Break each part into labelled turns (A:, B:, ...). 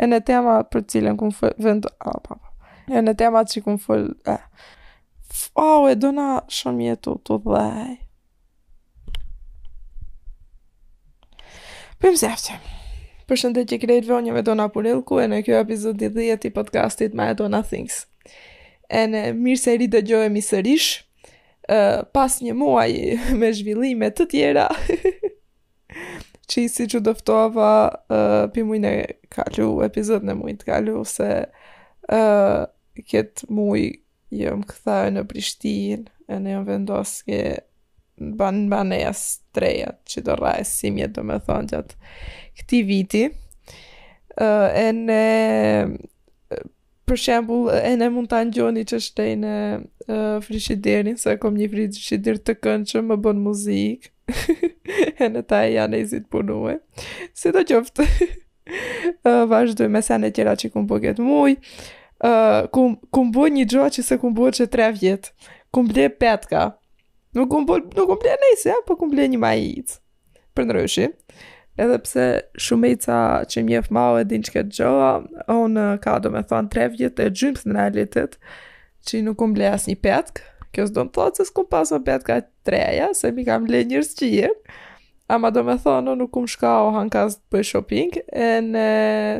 A: Ene tema për cilën kum fol vend a pa. Ene tema që kum fol e. Au Edona shumë jetu tu dhaj. Për më zeftë. Përshëndetje krejtve, unë jam Edona Purelku ene kjo epizodi i dhjetë i podcastit Ma Edona Things. Ene mirë se ridëgjohemi sërish, uh, pas një muaj me zhvillime të tjera, Qi siç u dëftova uh, pi mujnë e kalu, epizodën e mujit të kalu, se uh, këtë muj jom ktha në Prishtinë, ene jom vendosë ke në banë në banesë t'reja, që do rraj simjet domethonë gjatë këti viti. Uh, ene Për shembull, ene mund ta ngjoni që shtej në uh, frizhiderin, se kom një frizhider të këndshëm, më bon muzikë. ene ta ja nisi të punue. Sidoqoftë, uh, vazhdoj me sene tjera që kum bo këtë muj. Uh, kum, kum bo një gjoa që s'e kum bo qe tre vjet. Kum ble petka. Nuk kum bo, nuk kum ble nejse, ja, po kum ble një majicë. Përndryshe, edhe pse shumica që m'njef mau e din që këtë gjoa, unë ka domethonë tre vjet e gjymës në realitet, që nuk kum ble asnjë petkë, kjo s'do me thotë se s'kum pas më petka të reja, se m'i kan ble njerëz tjerë, ama domethonë, unë nuk kum shka enkas të bëj shopping, ene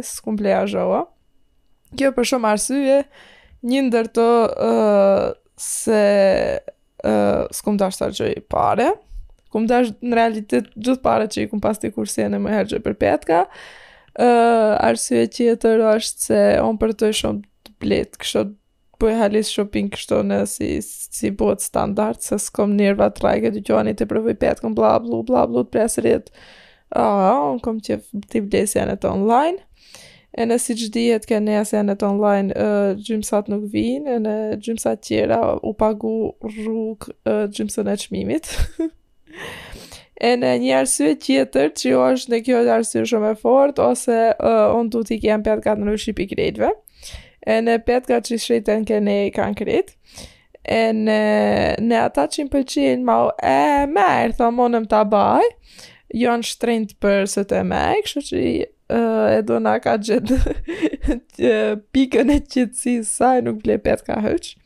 A: s'kum ble asgjoa. Kjo për shumë arsye, një ndër to uh, se Uh, s'kum dash të harxhoj pare. Kum dash në realitet gjithë pare që i kum pas t'i kursej ene mo harxhoj për petka. Uh, arsye tjetër është se unë përtoj shumë të blej, kështu t'boj halis shopping kështu në si, si bohet standard, se s'kom nerva të rraj ke dyqoni të provoj petkën, bla, bla, bla, bla, të presërit, Aa, oh, unë kom qejf t'i blej senet online. Ene siç dihet ke ne senet online, uh, gjymsat nuk vinë, ene gjymsat tjera u pagu rrugë uh, gjymsën e çmimit. ene një arsye tjetër, që jo është ene kjo arsye shumë e fortë, o se uh, unë du t'i kem petkat ndryshe pi krejtve. Ene petkat që shiten ke ne i kanë krejt. ene, ene ata që më pëlqen mau e merë, tha monëm të abaj, janë shtrenjtë për së tepërmi, kështu që Edona ka gjet pikën e qetësisë saj nuk ble petka hiç.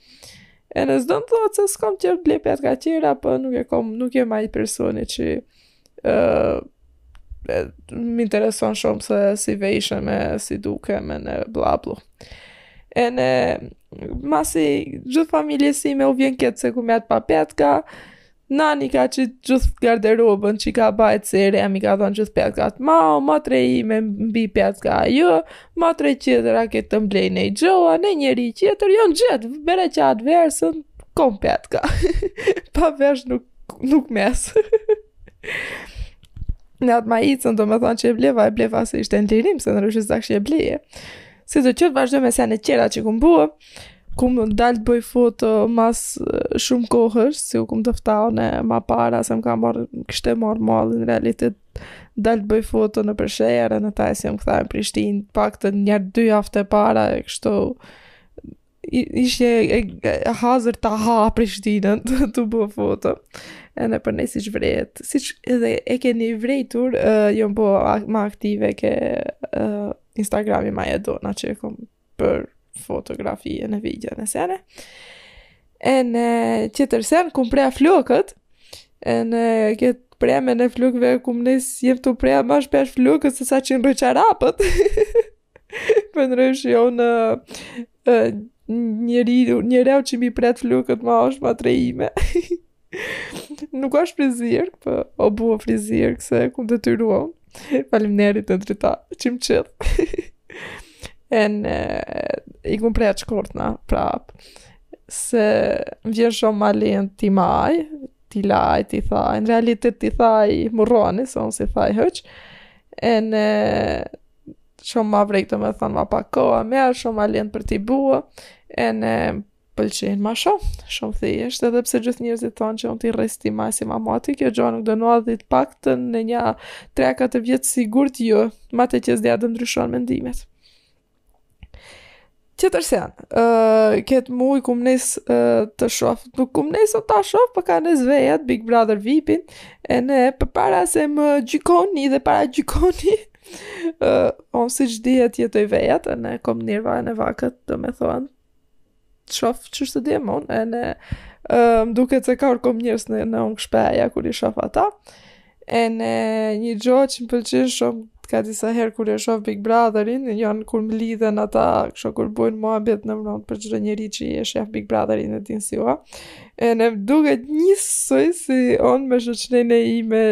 A: Ene s'do me thotë se s'kom të ble petka tjera, po nuk jom, nuk jom aj personi që Uh, më intereson shumë se si veshem e si dukem ene bla bla. Ene masi gjithë familjes ime u vjen keq se kum met pa pecka, nana i ka qit gjithë garderobën që ka bajt si e re, e m'i ka dhonë gjithë peckat, ma, o matra ime m'bi pecka ajo, matra qetër a këtë të m'blen nji gjo, një njeri qetër, jo në gjithë, bereqaversën, kom pecka, pa vesh nuk nuk mes. Ene atë maicën, domethonë që e bleva, e bleva se ishte në lirim, se ndryshe zor që e bleje. Sidoqoftë vazhdojmë me sene qera që kum bo, kum dalë të bëj foto mas shumë kohësh, si u kum diftu ene ma para, se më ka marrë, kishte marrë malli në realitet, dalë të bëj foto nëpër sheher, në taj si më këtha e Prishtinë, paktën një dy javë përpara, e kështu, isha e, e hazër ta ha Prishtinën tu, tu bo foto. Edhe përnej siç vret, siç edhe e keni vrejtur, uh, jom bo ma aktive ke uh, Instagrami ma e dona që e kom për fotografi ene video ene sene. Ene qetër sen, kum pre flokët, ene këtë premjen e flokëve, kum nis jom tu pre ma shpesh flokët, se sa që ndrroj çarapët. Për ndryshe jo një njeri, njeriu që m'i pret flokët më është matra ime. Nuk është frizerke, por po, u bo frizerke, se e kum detyru. Faleminderit Drita, që më qeth. Ene, i kum pre shkurt ene prapë. Se më vjen shumë ma lehtë t'i maj, t'i laj, t'i thaj. Në realitet t'i thaj murrani, se unë s'i thaj hiç. Ene, shumë ma vrik domethonë ma pak kohë merr shumë ma lehtë për t'i bo ene më pëlqen ma shumë shumë thjesht edhe pse gjithë njerëzit thonë që unë t'i rris t'i maj si ma moti kjo gjo nuk do ndodhi të paktën nja tre-katër vjet sigurt jo ma tej s'e di a do ndryshojnë mendimet Tjetër sen, uh, këtë muj kum nis uh, të shof, nuk kum nis un ta shof, por po ka nis vejat, Big Brother Vipin, ene përpara se më gjykoni dhe paragjykoni, uh, unë siç dihet jetoj vejat, ene kom nerva ene vakt, domethonë, të shof që shtë dhe mon, ene më duket sikur kom njerëz në, në uh shpeja, kur i shof ata, Ene një gjo që më pëlqen shumë, ka disa herë kur e shof Big Brotherin, janë kur mlidhen ata, kështu kur bojnë muabet në mrom për çdo njeri që e shef Big Brotherin e din si o. Ene më duket njësoj si unë me shoqninë ime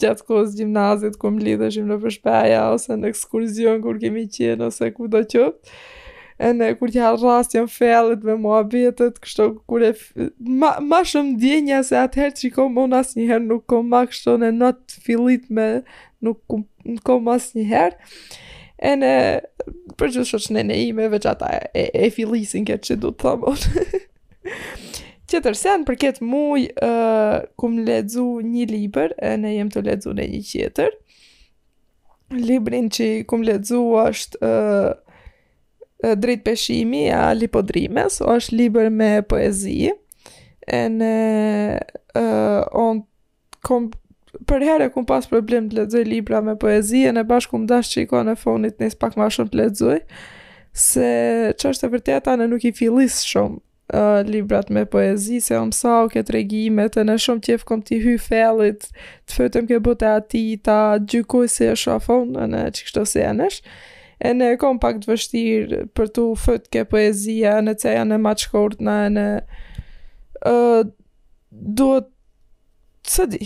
A: gjatë kohës gjimnazit, kur mlidheshim nëpër shpeja, ose në ekskurzion, kur kemi qenë, ose kudo që të. ene kur t'ja rras jam fellet me muabetet, kështu kur e ma, ma shumë ndjenja se atëherë qi kom unë asnjëherë nuk kom ma kështu në not fillit me nuk kom, nuk kom asnjëherë ene për gjithë shoqninë ime veç ata e, e fillisin këtë që du të tham. Qetër sen për këtë muj uh, kum lexu një libër ene jam tu lexu ene një qetër librin qi kum lexu është uh, Drejtpeshimi e Ali Podrimes, o është libër me poezi, ene uh, un kom përherë kum pas problem të lexoj libra me poezi ene bash kum dash qi ka në fund të nis pak ma shumë të lexoj se ç'është e vërteta ene nuk i fillis shumë uh, librat me poezi, se jom msu ke tregimet, ene shumë qef kom t'i hy fellit, të futem ke bota e ati, ta gjykoj si e shof un, ene qëkështu senesh, ene kom pak të vështirë për t'u fut ke poezia, ene që janë ma shkurt, ene uh, duhet S'e di,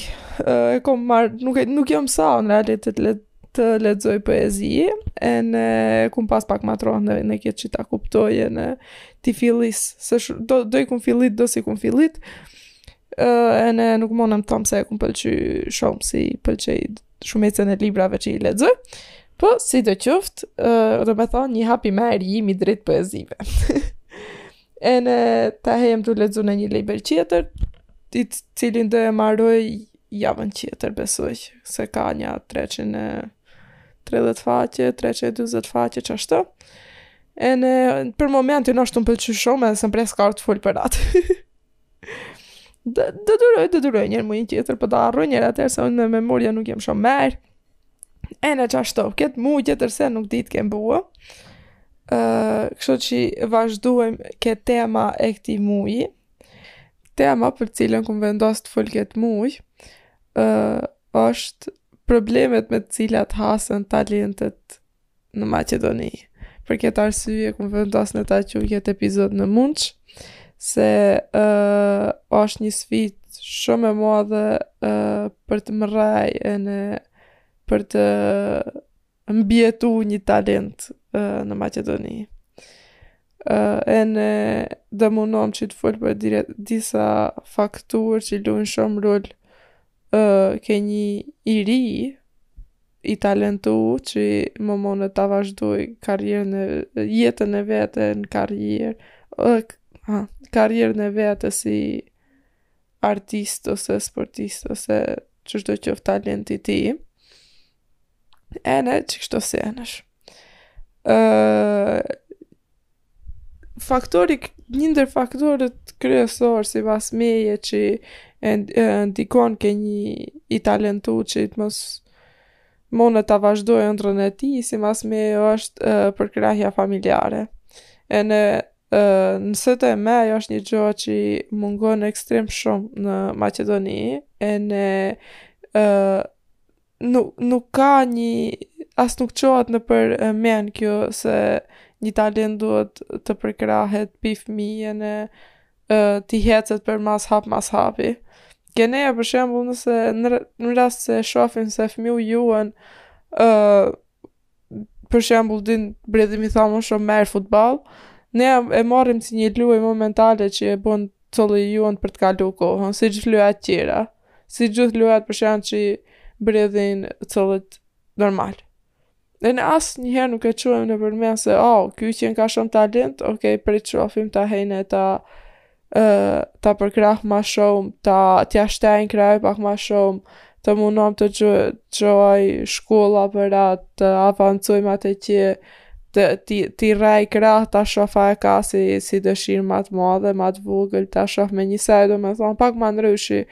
A: e kom marrë, nuk, e, nuk jam msu në realitet le, të lexoj poezi, ene kum pas pak ma t'rond në këtë që ta kuptoj ene t'i fillis, se sh, do, do i kum fillit, do s'i kum fillit, e, ene nuk munem të tham se e kum pëlqy shumë, si pëlqej shumicën e librave që i lexoj, po sidoqoftë, e, domethonë një hap i mirë imi drejt poezive. Ene tash jam tu lexu ene një libër tjetër, i të cilin do e maroj javën tjetër, besoj, se ka nja 330 faqe, 320 faqe, qashtu. Ene, për momentin është tu më pëlqy shumë, edhe se më pres ka të fol për atë. Do të duroj, do të duroj njer mujn tjetër, po ta harroj njer atëher se unë me memorie nuk jam shumë mirë. Ene qashtu, këtë muj tjetër sen nuk di të kem bo. Uh, kështu që vazhdojmë ke tema e këti muji. Tema për cilën kum vendos të fol këtë muj, uh, është problemet me të cilat hasën talentet në Maqedoni. Për këtë arsye kum vendos ene ta quaj këtë epizod Në mundsh, se ë uh, është një sfidë shumë e madhe uh, për të mërraj ene për të mbijetu një talent uh, në Maqedoni. Uh, ene do mundohem që të fol për dire, disa faktorë që lujnë shumë rol uh, ke një i ri i talentu që të munë ta vazhdoj karrierën e jetën e vet në karrierë, ha, karrierën e vet si artist ose sportist ose qishdo qoftë talenti i tij. Ene qikështu senesh. Uh, faktori një ndër faktorët kryesor sipas meje që e, e ndikon ke një i talentu që të mos munë të vazhdojë ëndrrën e tij sipas meje është e, përkrahja familjare ene e, nëse të e me ajo është një gjo që mungon ekstrem shumë në Maqedoni ene e, nuk nuk ka një as nuk çohet nëpër men kjo se një talent duhet të përkrahet pi fëmije ene t'i hecet përmas hap mas hapi. Ke neja për shembull nëse në rast se e shofin se fëmiu juan ë për shembull din bredh, me thanë, shumë mirë futboll ne e marrim si një luaj momentale që e bën culli juan për të kalu kohën si gjithë luajat tjera si gjithë luajat për shembull që bredhin cullët normal ene asnjëherë nuk e çojmë nëpër men se oh, ky qenka shumë talent ok, prit shofim ta, ene ta ta përkrah ma shumë, ta t'ja shtaj në kraj pak ma shumë, të mundom të gjoj shkolla për atë, të avancoj ma të qi, të t'i, t'i rrej krah, ta shof a e ka si, si dëshirë ma të madhe, ma të vogël, ta shof me një saj, domethanë pak ma ndryshe,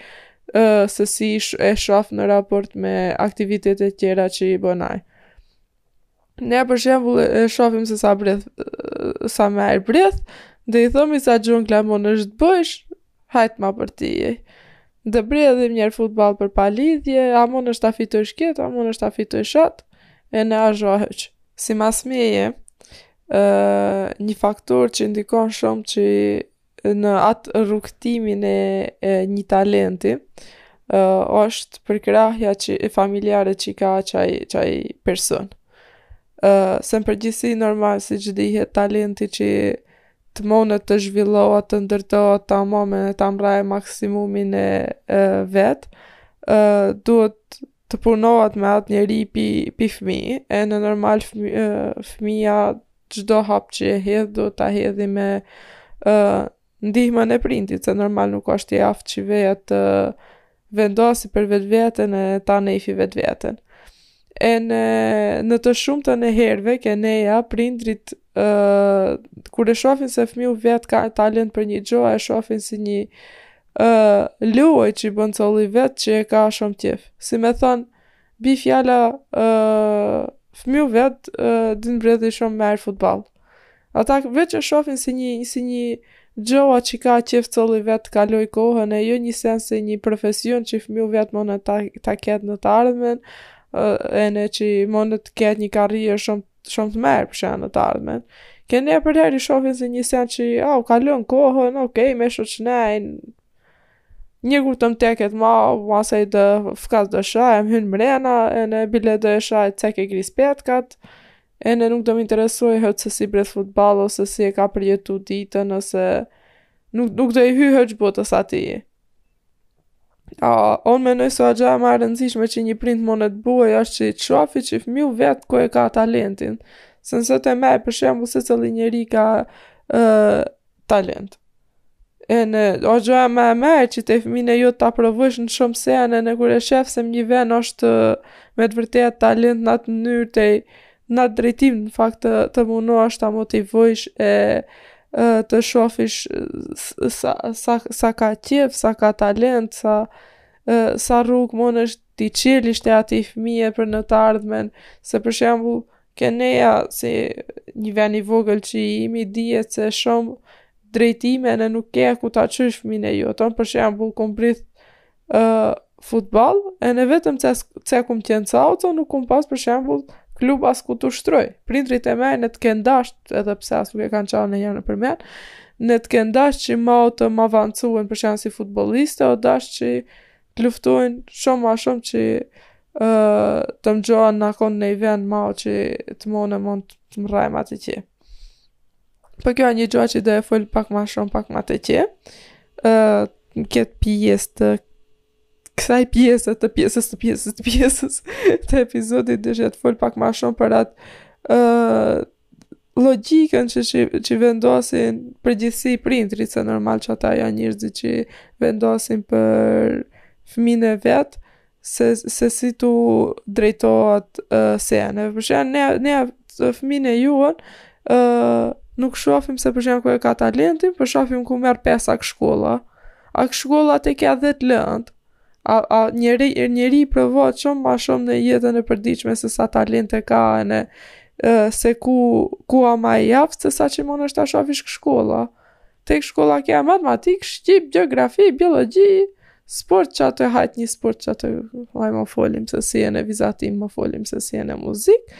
A: se si e shof në raport me aktivitetet tjera që i bën ai. Ne për shembull e shohim se sa bredh sa mirë bredh, dhe i thomi sa xhongla munësh të bësh, hajt ma përtej. Dhe bredhim njerë futboll për palidhje, a munësh ta fitojsh qet, a munësh ta fitojsh at, ene asgjo hiç. Simas meje, një faktor që ndikon shumë që në atë rrugëtimin e, e një talenti, uh, është përkrahja që, e familjare që ka qaj, qaj person. Uh, se në përgjithsi normal siç dihet talenti që të munet të zhvillohet, të ndërtohet, ta mo, ene ta mrraj maksimumin e uh, vet, uh, duhet të punohet me atë njeri pi, pi fmi, ene normal fmi, uh, fmija çdo hap që e hedh duhet ta hedhi me ë uh, ndihmën e prindit, se normal nuk është i aftë që veja të vendosi për vetveten e ta njefi vetveten. Ene, në të shumtën e herëve, ke neja, prindrit, uh, kur e shofin se fmiu vet ka talent për një gjo, e shofin si një uh, luaj që i bën culli vet që e ka shumë qejf. Si me thanë, Bi fjala fëmiu vet din bredhi shumë mirë futbal. Ata veç e shofin si një, si një gjo që ka qef culli vet të kaloj kohën e jo një sen si një profesion që fëmiu vet mun ta, ta ketë në të ardhmen ene që mun të ketë një karrierë shumë, shumë të mirë për shembull në të ardhmen. Kënë e përherë e shofin si një sen që au kalon kohën, okej, okay, me shoqnejnë, Ene kur të më teket ma, masej do fkas do shaj, e më hyn mrena, ene bile do e shaj e cek i gris petkat, ene nuk do më interesojë hiç se si bredh futbal, ose si e ka përjetu ditën, ose nuk, nuk do i hy hiç botës ati. A, unë menoj se gjaja ma e rëndësishme që një prind mun të bojë, është që të shofi që fëmiu vet ku e ka talentin. Se nëse të me, për shembull, secili njeri ka uh, talent. Ene a gjoja ma e mirë që ti fëmijën e jot ta provojsh në shumë sene ene kur e shef se më një ven është me të vërtet talent në atë mënyrë të në atë drejtim në fakt të, të munohesh ta motivojsh e të shofish sa, sa, sa ka qef, sa ka talent, sa, sa rrugë munësh t'i çelish atij fëmije për në të ardhmen, se për shembull Keneja, si një ven i vogël që jemi, dihet se shumë drejtime në nuk ke ku ta çojsh fëmijën e jot. Unë për shembull, kom bredh uh, futbol, ene vetëm që se kom qenë cucë, nuk kom pas për shembull klub as ku të ushtroj. Prindrit e mi në të kenë dasht, edhe pse as nuk e kanë çu njëherë nëpër men, në të kenë dasht që mo të më avancojnë për shembull si futboliste, u dasht që të luftojnë shumë ma shumë që uh, të më çojnë nakun në një vend ma o që të munem unë të mërrij ma tutje. Por po kjo a një gjo që do e fol pak ma shumë, pak ma tutje. Uh, në këtë pjesë të kësaj pjesë të pjesës të pjesës të pjesës të epizodit deshe të fol pak ma shumë për atë uh, logjikën që që, që vendosin përgjithësi prindrit, se normal që ata janë njerëzit që vendosin për fëmijën e vet, se, se si tu drejtohet uh, seneve. Për shembull ne, ne fëmijën e jonë, uh, nuk shofim se për shembull ku e ka talentin, por po shofim ku merr pesa ke shkolla. A ke shkolla ti ke 10 lëndë, A, a njeri, njeri provohet shumë ma shumë në jetën e përditshme se sa talente ka ene se ku, ku a ma i aftë se sa që munësh ta shofish ke shkolla. Tek shkolla ke matematik, shqip, geografi, biologi, sport që atë hajtë një sport që atë hajtë mo folim se si je në vizatim, mo folim se si je në muzik.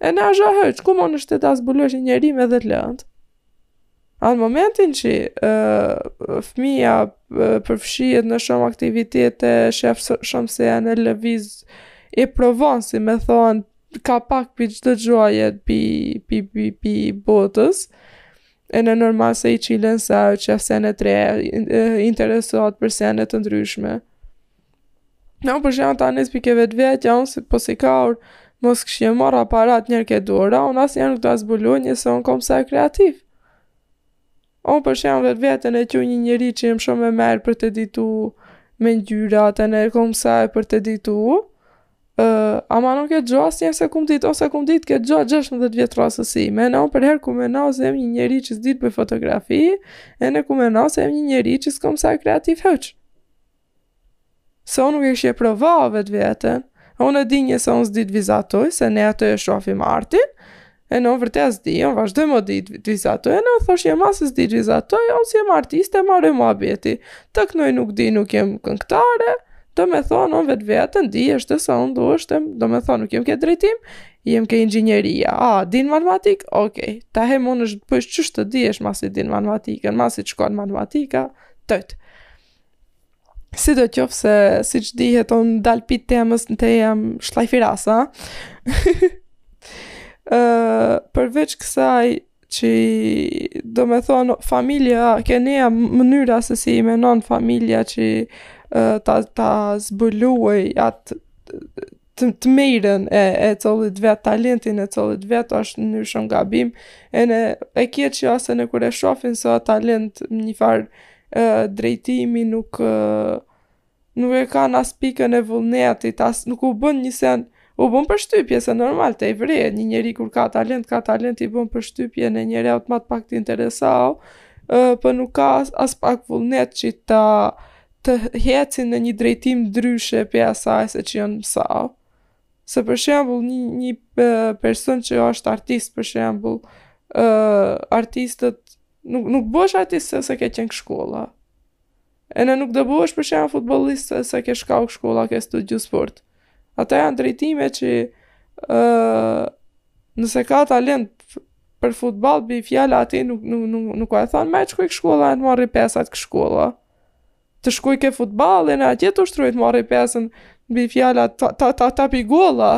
A: Ene asha hëqë, ku munësh ti ta zbulojsh njeri me dhet lëndë. A në momentin që uh, fëmija uh, përfshihet në shumë aktivitete, shef shumë sene, lëviz, e provon si me thonë, ka pak pi çdo gjojet pi, pi, pi, pi botës, ene normal se i çilen sajt, shef sene tjera, interesohet për sene të ndryshme. Në për shembull ta nis pi ke vetvetja, unë si po sikur, mos kishje marrë aparat njerë ke dora, unë asnjëherë nuk ta zbulojshe se unë kom saj kreativ. Unë për shembull vetveten e që një njeri që jem shumë e mirë për të editu me ngjyra, të ne kom saj për të editu, uh, ama nuk e gjo asnjëherë s'e kum dit, ose kum dit ke gjo 16 vjet vjetë rastësi, me në unë përherë kum menu se jem një njeri që s'di për fotografi, ene kum menu se jem një njeri që s'kom saj kreativ hiç. Se unë nuk e kishe provu vetveten, unë e dijshe se unë s'di t'vizatoj, se ne atë e shofim artin, e në vërtetë s'di, unë vazhdoj mos di t'vizatoj, ene thoshje masi s'di t'vizatoj, unë s'jem artiste, maroi muhabeti, të kënoj nuk di, nuk jem këngtare, do me thonë, unë vetveten, dijshe se unë do është, do me thonë, nuk jem ke drejtim, jem ke inxhinieria, a, din matematikë, ok, ta he mund është, pësh qështë të di është masi din matematikën, masi t'shkon matematika, tëtë. Sidoqoftë se, siç dihet, unë dal pi të temës në të jam shlajfirasa. uh, përveç kësaj që do me thonë familja, ke nea mënyra se si i menon familja që uh, ta, ta zbulojë atë të, të mirën e, e cullit vet, talentin e cullit vet, është ene një shumë gabim, ene kjo që as ene kur e shofin se talent një farë drejtimi nuk, nuk e kanë as pikën e vullnetit, as nuk u bën një sen, u bën përshtypje, se normal të e vre, një njeri kur ka talent, ka talent i bën përshtypje, ene njeri atë ma tepër interesau, për po nuk ka as aspak vullnet që ta, të hecin në një drejtim ndryshe pe asaj se ça janë mësau. Se për shembull një, një person që është artist për shembull, ë uh, artistët nuk nuk bëhesh artist se se ke qenë shkolla. Ene nuk do bëhesh për shembull futbollist se se ke shkau shkolla ke studiu sport. Ata janë drejtime që ë uh, nëse ka talent për futboll, bi fjala aty nuk nuk nuk nuk ka thon me shku ke shkolla, e të marrë pesat ke shkolla. të shkoj ke futbolli, atje të ushtroj të marri pesën, më bi fjala ta ta ta ta pi gola.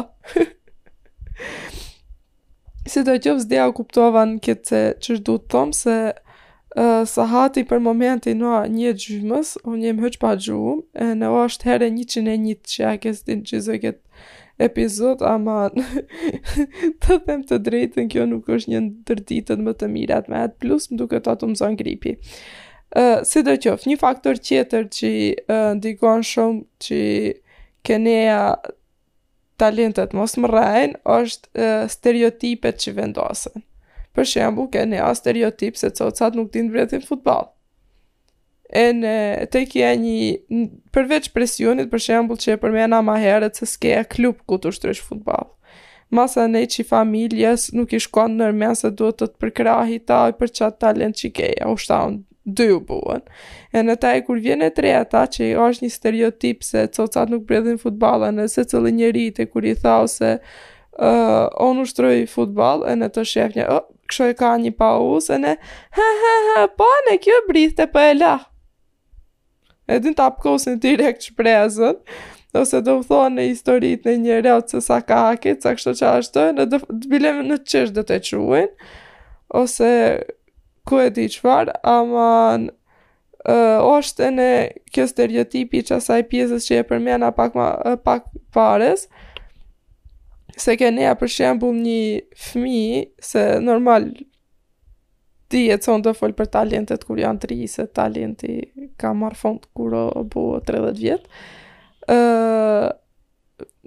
A: sidoqoftë s'di a kuptova ene këtë se çish du të thom se uh, sahati për momentin një gjymës, unë jam pa gjumë, ene është hera e njëqindenjëtë që e kam incizu këtë epizod, ama të them të drejtën kjo nuk është një ndër ditët më të mirat me atë plus më duket do më zën gripi. Uh, sidoqoftë, një faktor tjetër që uh, ndikon shumë që ke neja talentet mos mërrejnë, është uh, stereotipet që vendosen. Për shembu, ke neja at stereotip se cocat nuk din t'bredhin futbol. Ene të keja një, përveç presionit, për shembu që e përmena ma herët se s'ke e klub ku të ushtrojsh futbol. Masanej qi familjes nuk i shkon nërmen se duhet të të përkrahi taj për qat talent që keja, u shtaun dy u buën. Ene taj kur vjen e treta qi është një stereotip se cocat nuk bredhin futboll ene secilit njerit kur i thau se uh, unë ushtroj futbal ene të shef një oh, kshtu e ka një pauzë ene ha ha ha pa po, ene kjo bridhte po e la e din ta pkosin direkt shpresën, ose do të thonë ene historitë e njërit se sa ka hekit, sa kështu qashtu, ene do, do bilem në t'qesh do të çuen, ose ku e di çfar, ama uh, është ene kjo stereotipi qasaj pjesës që e përmena pak, ma, pak pares, se ke neja për shembull një fmi, se normal Ti e cënë të folë për talentet kur janë t'ri, se talenti ka marrë fund kur o bu 30 vjet. Uh,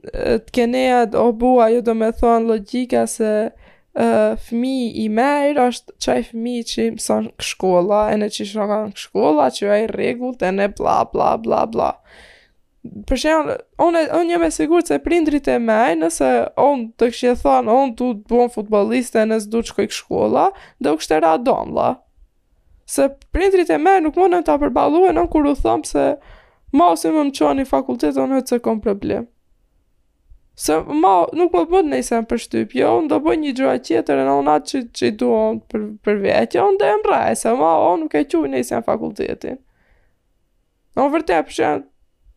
A: të ke neja o bu ajo domethonë logjika se uh, fmi i mejrë është qaj fmi qi mëson shkolla, ene qi shkon shkolla, që a i rregullt, ene bla bla bla bla. bla. për shembull, unë unë jam e sigurt se prindrit e mej, nëse unë t'u kisha thënë, unë du të bëhem futbolliste ene s'du të shkoj shkolla, do të kishte ra damlla. Se prindrit e mej nuk mundën ta përballuen unë kur u thom se mos më më çoni fakultet unë s'e kam problem. Se ma nuk më bën ni sen ma përshtypje, unë do bëj një gja tjetër, ene unë atë që, që i du unë për, për vetë, jo, unë do e mërraj, se ma unë nuk e quj ni sen ma fakultetin. O vërtet, për shembull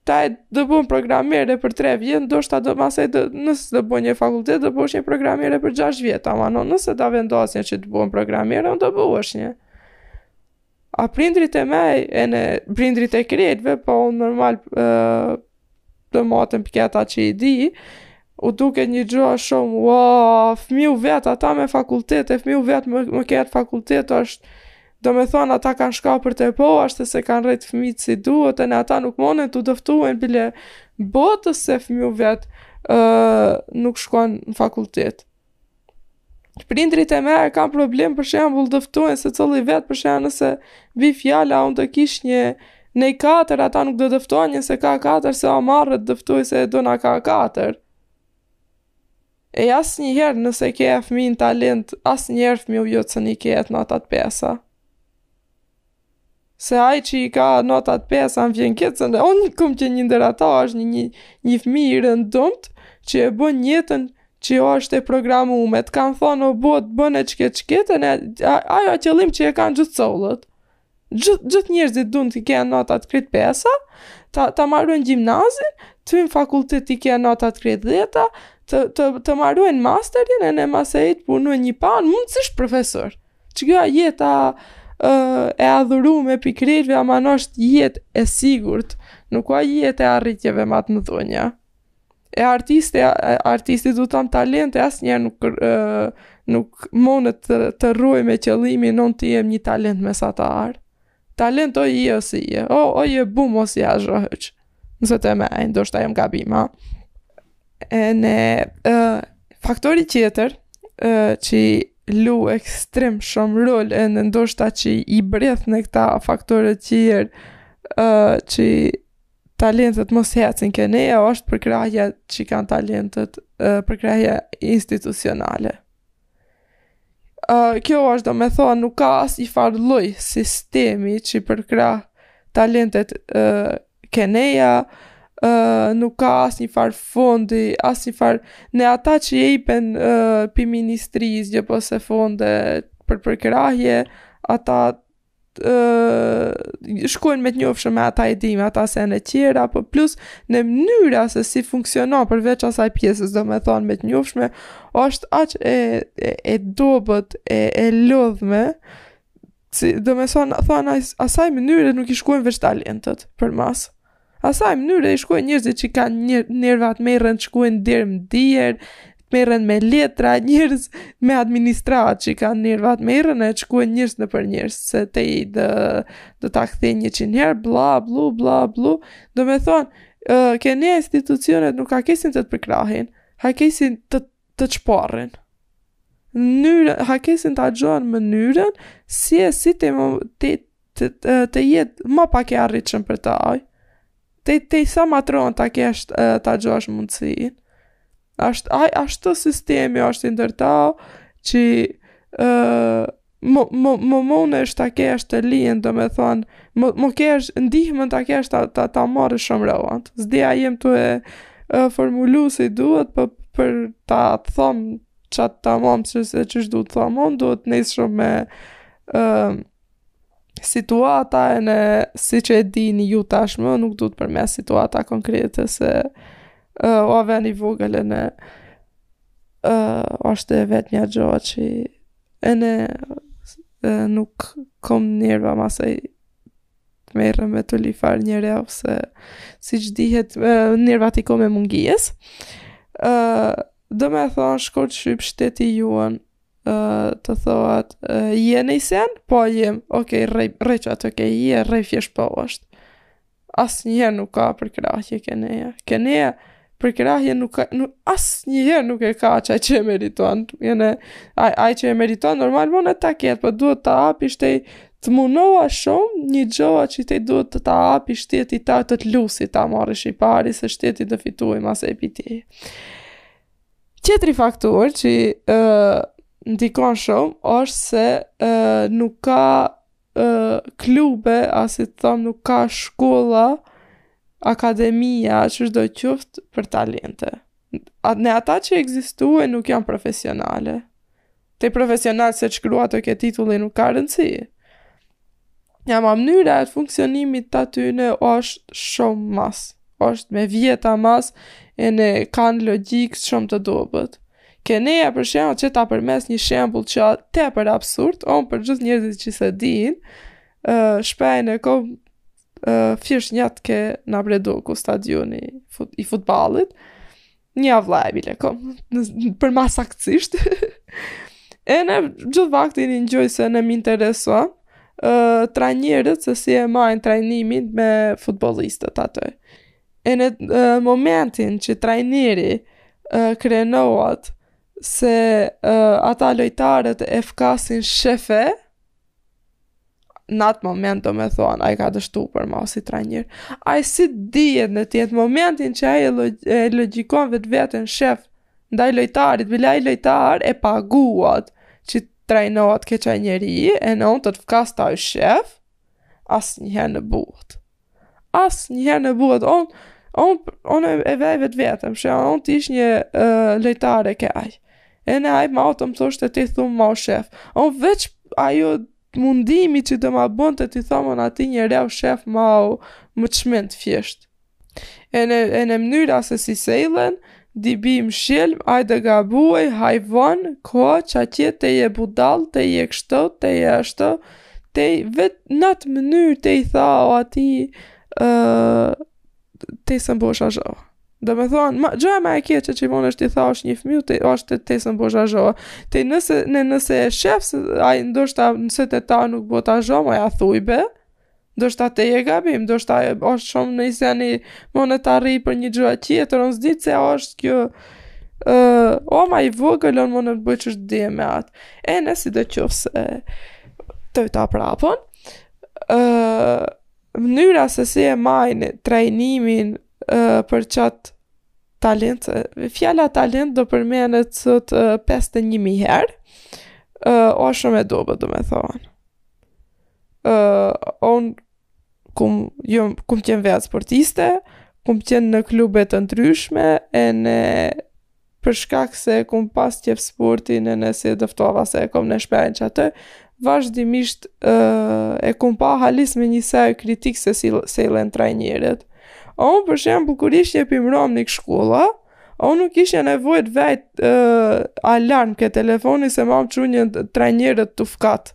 A: taj do bën programere për 3 vjet, ndoshta do masanej nëse do bën një fakultet do bësh një programere për 6 vjet, ama unë, nëse ta vendosin që të bën programere, do bësh një. A prindrit e mej, ene prindrit e krejtve, po normal, uh, domethonë pikë ata që i di, u duket një gjë shumë, wow, fëmiu vetë, ata me fakultet, e fëmiu vetë më, më ketë fakultet është, domethonë, ata kanë shka për të po, ashtë se kanë rrejtë fëmijt si duhet, ene ata nuk monen të dëftohen bile botës se fëmiu vetë uh, nuk shkon në fakultet. Prindërit e mi e kanë problem për shembull të dëftojnë se culli vetë për shembull nëse vi fjala unë të kish një nëj katër ata nuk do dëftojnë se ka katër se o marre të dëftojnë se Dona ka katër. E asnjëherë nëse ke e fmijn talent, asnjëherë fmiu jot së një ketë notat pesa. Se ai që i ka notat pesë anë vjen kecën dhe unë kom qenë një ndër ata është një, një, një fmi i rëndomtë që e bën jetën që është e programume. Të kanë thonë o bot bën e qke qketën e ajo a qëllimi që e kanë gjithë cullët. Gjithë gjith njerëzit dunë të kenë notat krejt pesa, ta, ta marojnë gjimnazin, të hynë fakultet të kenë notat krejt dheta, të, të, të marojnë masterin ene masnej t'punojnë një punë mundësisht profesor. Çka jeta e adhurume pi krejtve ama është jetë e sigurt, nuk o jetë e arritjeve ma të mëdhaja. E artisti artisti du të thom talenti asnjëherë nuk nuk monet të rrojë me qëllimin unë të jem një talent mesatar. Talent o je o s'je, o o je bum o s'je asgjë hiç. Nëse të me, ndoshta jam gabim, ha. Ene, uh, faktori tjetër, uh, që lun ekstrem shumë rol, ene ndoshta që i mbërthen këta faktorë tjerë, uh, që talentet mos hecin ke ne, është përkrahja që kanë talentet, uh, përkrahja institucionale. Uh, kjo është domethonë nuk ka asnjëfarë lloj sistemi që përkrah talentet uh, ke neja, uh, nuk ka asnjëfarë fondi, asnjëfarë, ene ata që jipen uh, pi ministrisë, jo po se fonde për përkrahje, ata uh, shkojnë me të njofshëm me ata e dimë, ata senet tjera, po plus ene mënyra se si funksionon përveç asaj pjesës, domethonë me të njofshme, është aq e, e, e dobët, e, e lodhme, si, domethonë, thonë asaj mënyre nuk i shkojnë veç talentet përmas. Asaj mënyre i shkojnë njerëzit që kanë nerva t'merren t'shkojnë derë m'derë, t'merren me letra, njerëz me administratë që kanë nerva t'merren e t'shkojnë njerëz nëpër njerëz, se te i dë, do ta kthejnë njëqind herë, bla, blu, bla, blu, domethonë, uh, ke neja institucionet nuk hakesin të të përkrahin, hakesin të të çparrin. Mënyrë, hakesin ta gjon mënyrën si e si të të të, të, të jetë ma pak e arritshme për tej. Tej, tej sa ma t'rond ta kesh ta gjosh mundësinë. Ashtë, aj, ashtu sistemi, ashtë i ndërtu, që Mo, mo, mo, mo munësh ta kesh të lijen, do me thonë, mo, mo kesh, ndihmën ta kesh ta, ta, ta marrësh shumë rond. S'di a jem tu e, e formulu si duhet, për, po, për ta thom qat tamam, që se qish du të thom, unë duhet të nis shumë me e, situata ene, siç e dini ju tashmë, nuk du të përmes situata konkrete, se e, o a ven i vogël ene, e, është e vetmja gjo që Ene nuk kom nerva masaj të merrem me të lifar njerëve se siç dihet nervat i kom mungesë. Uh, do me thonë shkurt shqip shteti jonë uh, të thot uh, je në isen? Po jem, okej, okay, rrej qatu, okej, okay, je rrej fjesht po është. Asnjëherë nuk ka përkrahje ke neja. Ke neja përkrahje nuk ka, nuk, asnjëherë nuk e ka qaj që e meriton. Jene, aj, aj që e meriton, normal mundet ta ketë, por po duhet të api shtej të munohet shumë një gjoha që te duhet të ta api shteti ta të të lusi ta marrë i pari se shteti të fituaj mas e piti. Tjetri faktor që uh, ndikon shumë është se uh, nuk ka klube, a si të thom nuk ka shkolla, akademia, qishdo qoftë për talente. Ene ata që egzistojnë nuk janë profesionale. Tej profesional se shkruat ke titulli nuk ka rëndësi. Ama mënyra e funksionimit të atyne është shumë mas. është me vjeta mas ene kanë logjikë shumë të dobët. Ke neja për shembull qe ta përmes një shembull që është tepër absurd, on për gjithë njerëzit që s'e dinë, ë uh, shpejn e kom ë uh, fjesht ngjat ke na bredu ku stadioni fut, i futballit. Një avla e bile kom për ma saktësisht. ene gjithë vaktin i ngjoj se në më intereson ë uh, trajnerët se si e majnë trajnimin me futbollistët atoj. Ene momentin që trajneri uh, krenohet se uh, ata lojtarët e fkasin shefe, në atë moment do me thonë, ai ka dështu për mu si trajner, ai si dhjet në tjetë momentin që ai log logjikon vetveten shef, ndaj lojtarit, bile ai lojtar e paguan që trajnohet ke qaj njeri, ene unë të të fkas tej shef, asnjëherë në botë. Asnjëherë në botë, on, on, on e, e vej vetveten, shë on të isha një uh, lojtare ke aj. Ene aj ma o të më thoshte t'i thum ma o shef. On veç ajo mundimi që do ma bonte t'i thom un atij një reo shef ma o më të çmend thjesht. Ene, ene mënyra se si sejllen, Di bim shjelm aj do gabuej hajvan ka qatje te je budall te je kështu te je ashtu te vet n'at mënyrë t'i thaush atij uh, te s'bosh asgjo Domethonë, ma, gjo ma e keqe qi mundsh t'i thaush një fëmiju, te s'bosh asgjo. Te nëse, nëse e shef, se ai ndoshta nëse të ta nuk bot asgjo, mo ja thuj be, Ndoshta te je gabim, ndoshta është shumë në iseni mund ta arrijë për një gjë tjetër, unë s'di se është kjo, uh, o ma i vogël, unë mund në të bëjë që është dhe me atë. Ene sidoqoftë të vita prapon, uh, mënyra se si e majnë trajnimin uh, për qat talent, fjala talent do përmendet sot uh, 5 të nji mijë herë, uh, o shumë e dobët, domethonë. uh, on kum jo kum qen vetë sportiste, kum qen në klube të ndryshme ene për shkak se kum pas qejf sportin ene si dëftova se e kom në shpenë që atë, vazhdimisht uh, e kum pa halis me një sy kritik se si sillen trajnerët. A unë për shembull kur isha një pim rom një shkolla, a unë nuk kisha nevojë t'vej uh, alarm ke telefoni se ma më që një trajnerët të fkatë.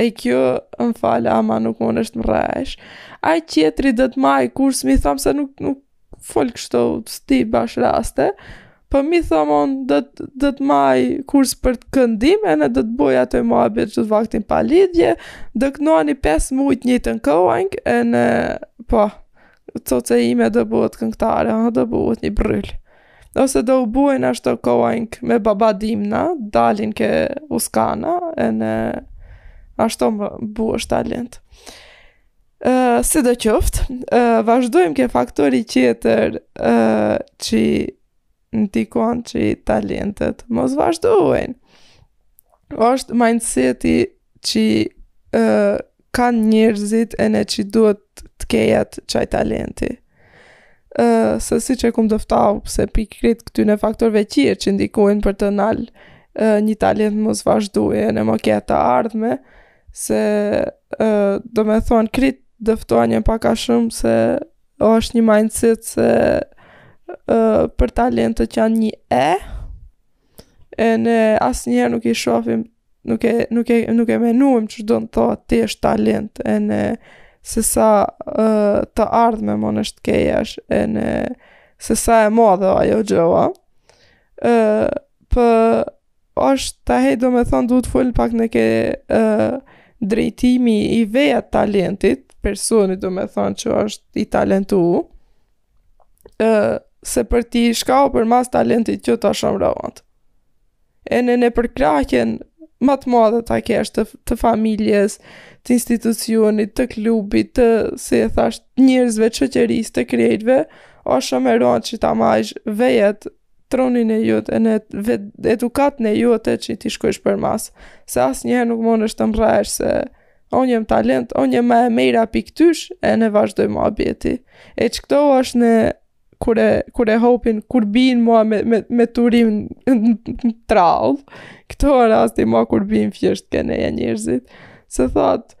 A: E kjo, më fal, ama nuk mundesh më rresh. Ai tjetri do të majë kurs me i thon se nuk, nuk fol kështu, s'di bash raste, për po mi thamë on do, do të majë kurs për këndim, ene do të bojë ato muhabet çdo vaktin pa lidhje, do kënojnë 5 muj të njëjtën kongë, ene, po, Coca ime do bëhet këngëtare, ha do bëhet një bryl. Ose do u buen ashtu koank me babadimna, dalin ke skena, ene ashtu më buesh talent. Uh, sidoqoftë, uh, vazhdojmë ke faktori tjetër uh, që ndikon qi talentet mos vazhdojnë. është mindseti që uh, kanë njerëzit ene që duhet të kejet qaj talenti. Uh, se siç e kum dëftau, se pi krejt këtyne faktorve qi ndikojnë për të nalë uh, një talent mos vazhdojë ene mo ketë të ardhme, se uh, domethonë krejt dëftuan pak a shumë se o është një mindset se uh, për talentët që janë një e, e ne asnjëherë nuk i shofim, nuk e, nuk e, nuk e menojm që do me thon ti është talent, ene se sa uh, të ardhme munësh të kesh, ene se sa e madhe ajo gjëja, uh, për Është ta hej domethonë duhet të folë pak ke uh, drejtimi i vetë talentit, personi domethonë që është i talentu, uh, se për ti çka o përmas talentit që ta shumë rëvant. Ene përkrahjen më të madhe ta kesh të, të familjes, të institucionit, të klubit, të, si e thash, njerzve, shoqëris, të krejtve, o shumë e rëvant që ta majsh vejet trunin e jot ene edukatën jote që t'i shkojsh përmas se asnjëherë nuk munësh të mrrijsh se unë jam talent, unë jam ma e mira piktysh ene vazhdoj më abjeti e që këto është në kur e, kur e hupin, kur bin mua me, me, me turim në trall këto është rasti mua kur bin thjesht këne e njerzit se thotë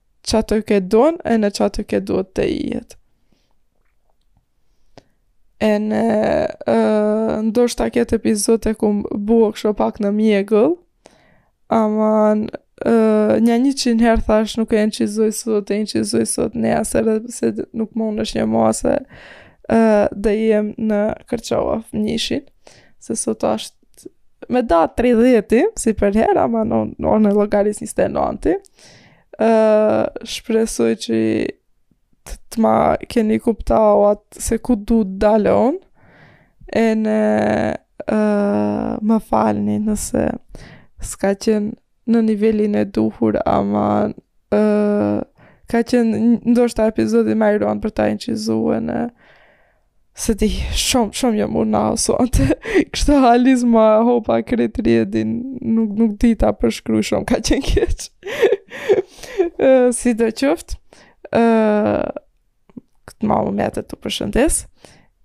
A: ça të ke don ene ça të ke duhet të jetë. Ene uh, ndoshta këtë epizod e kum bo kshu pak në mjegull, ama uh, nja njëqin herë thash nuk e inçizoj sot, e inçizoj sot, nesër se nuk munësh një masë, uh, dhe jem në kërqova fëmjishin, se sot ashtë me datë 30-ti, si përherë, ama unë e llogaris 29-ti, uh, shpresoj që të, të ma keni kuptu atë se ku du të dal unë, ene uh, më falni nëse s'ka qenë në nivelin e duhur, ama uh, ka qenë ndoshta epizodi ma i ronë për ta inçizu ene Se di, shumë, shumë jam unë nahë sonte, kështu halis ma hupa krejt rrjedhën, nuk, nuk di ta përshkru shumë, ka qenë keq. Sidoqoftë, uh, këtë ma më met t'u përshëndes,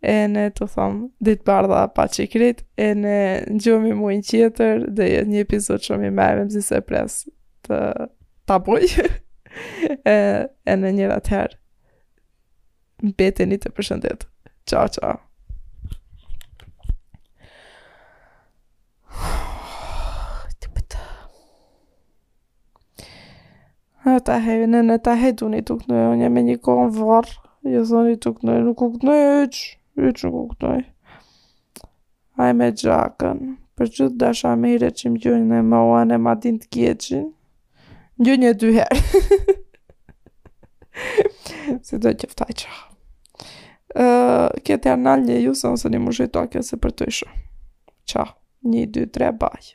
A: ene të thom, ditë bardha paçi krejt, ene ngjohmi mujn tjetër, do jetë një epizod shumë i mirë, mezi se pres të ta boj, e, ene njëra të herë. Mbeteni të përshëndetun. Ciao, ciao. Ata heve në në ta he duni tuk në unë jam e një kohë në varë, jo thoni tuk në nuk u këtnoj e yq, yq nuk u këtnoj. Aj me gjakën, për gjithë dashamirët që më dëgjojnë me Moan e Madin të keqin, gjojnë një dy herë. si do që ftaj që. Uh, këtë janë nalë një ju, se nëse një mushë i tokë, se për të ishë. Qa, një, dy, tre, baj.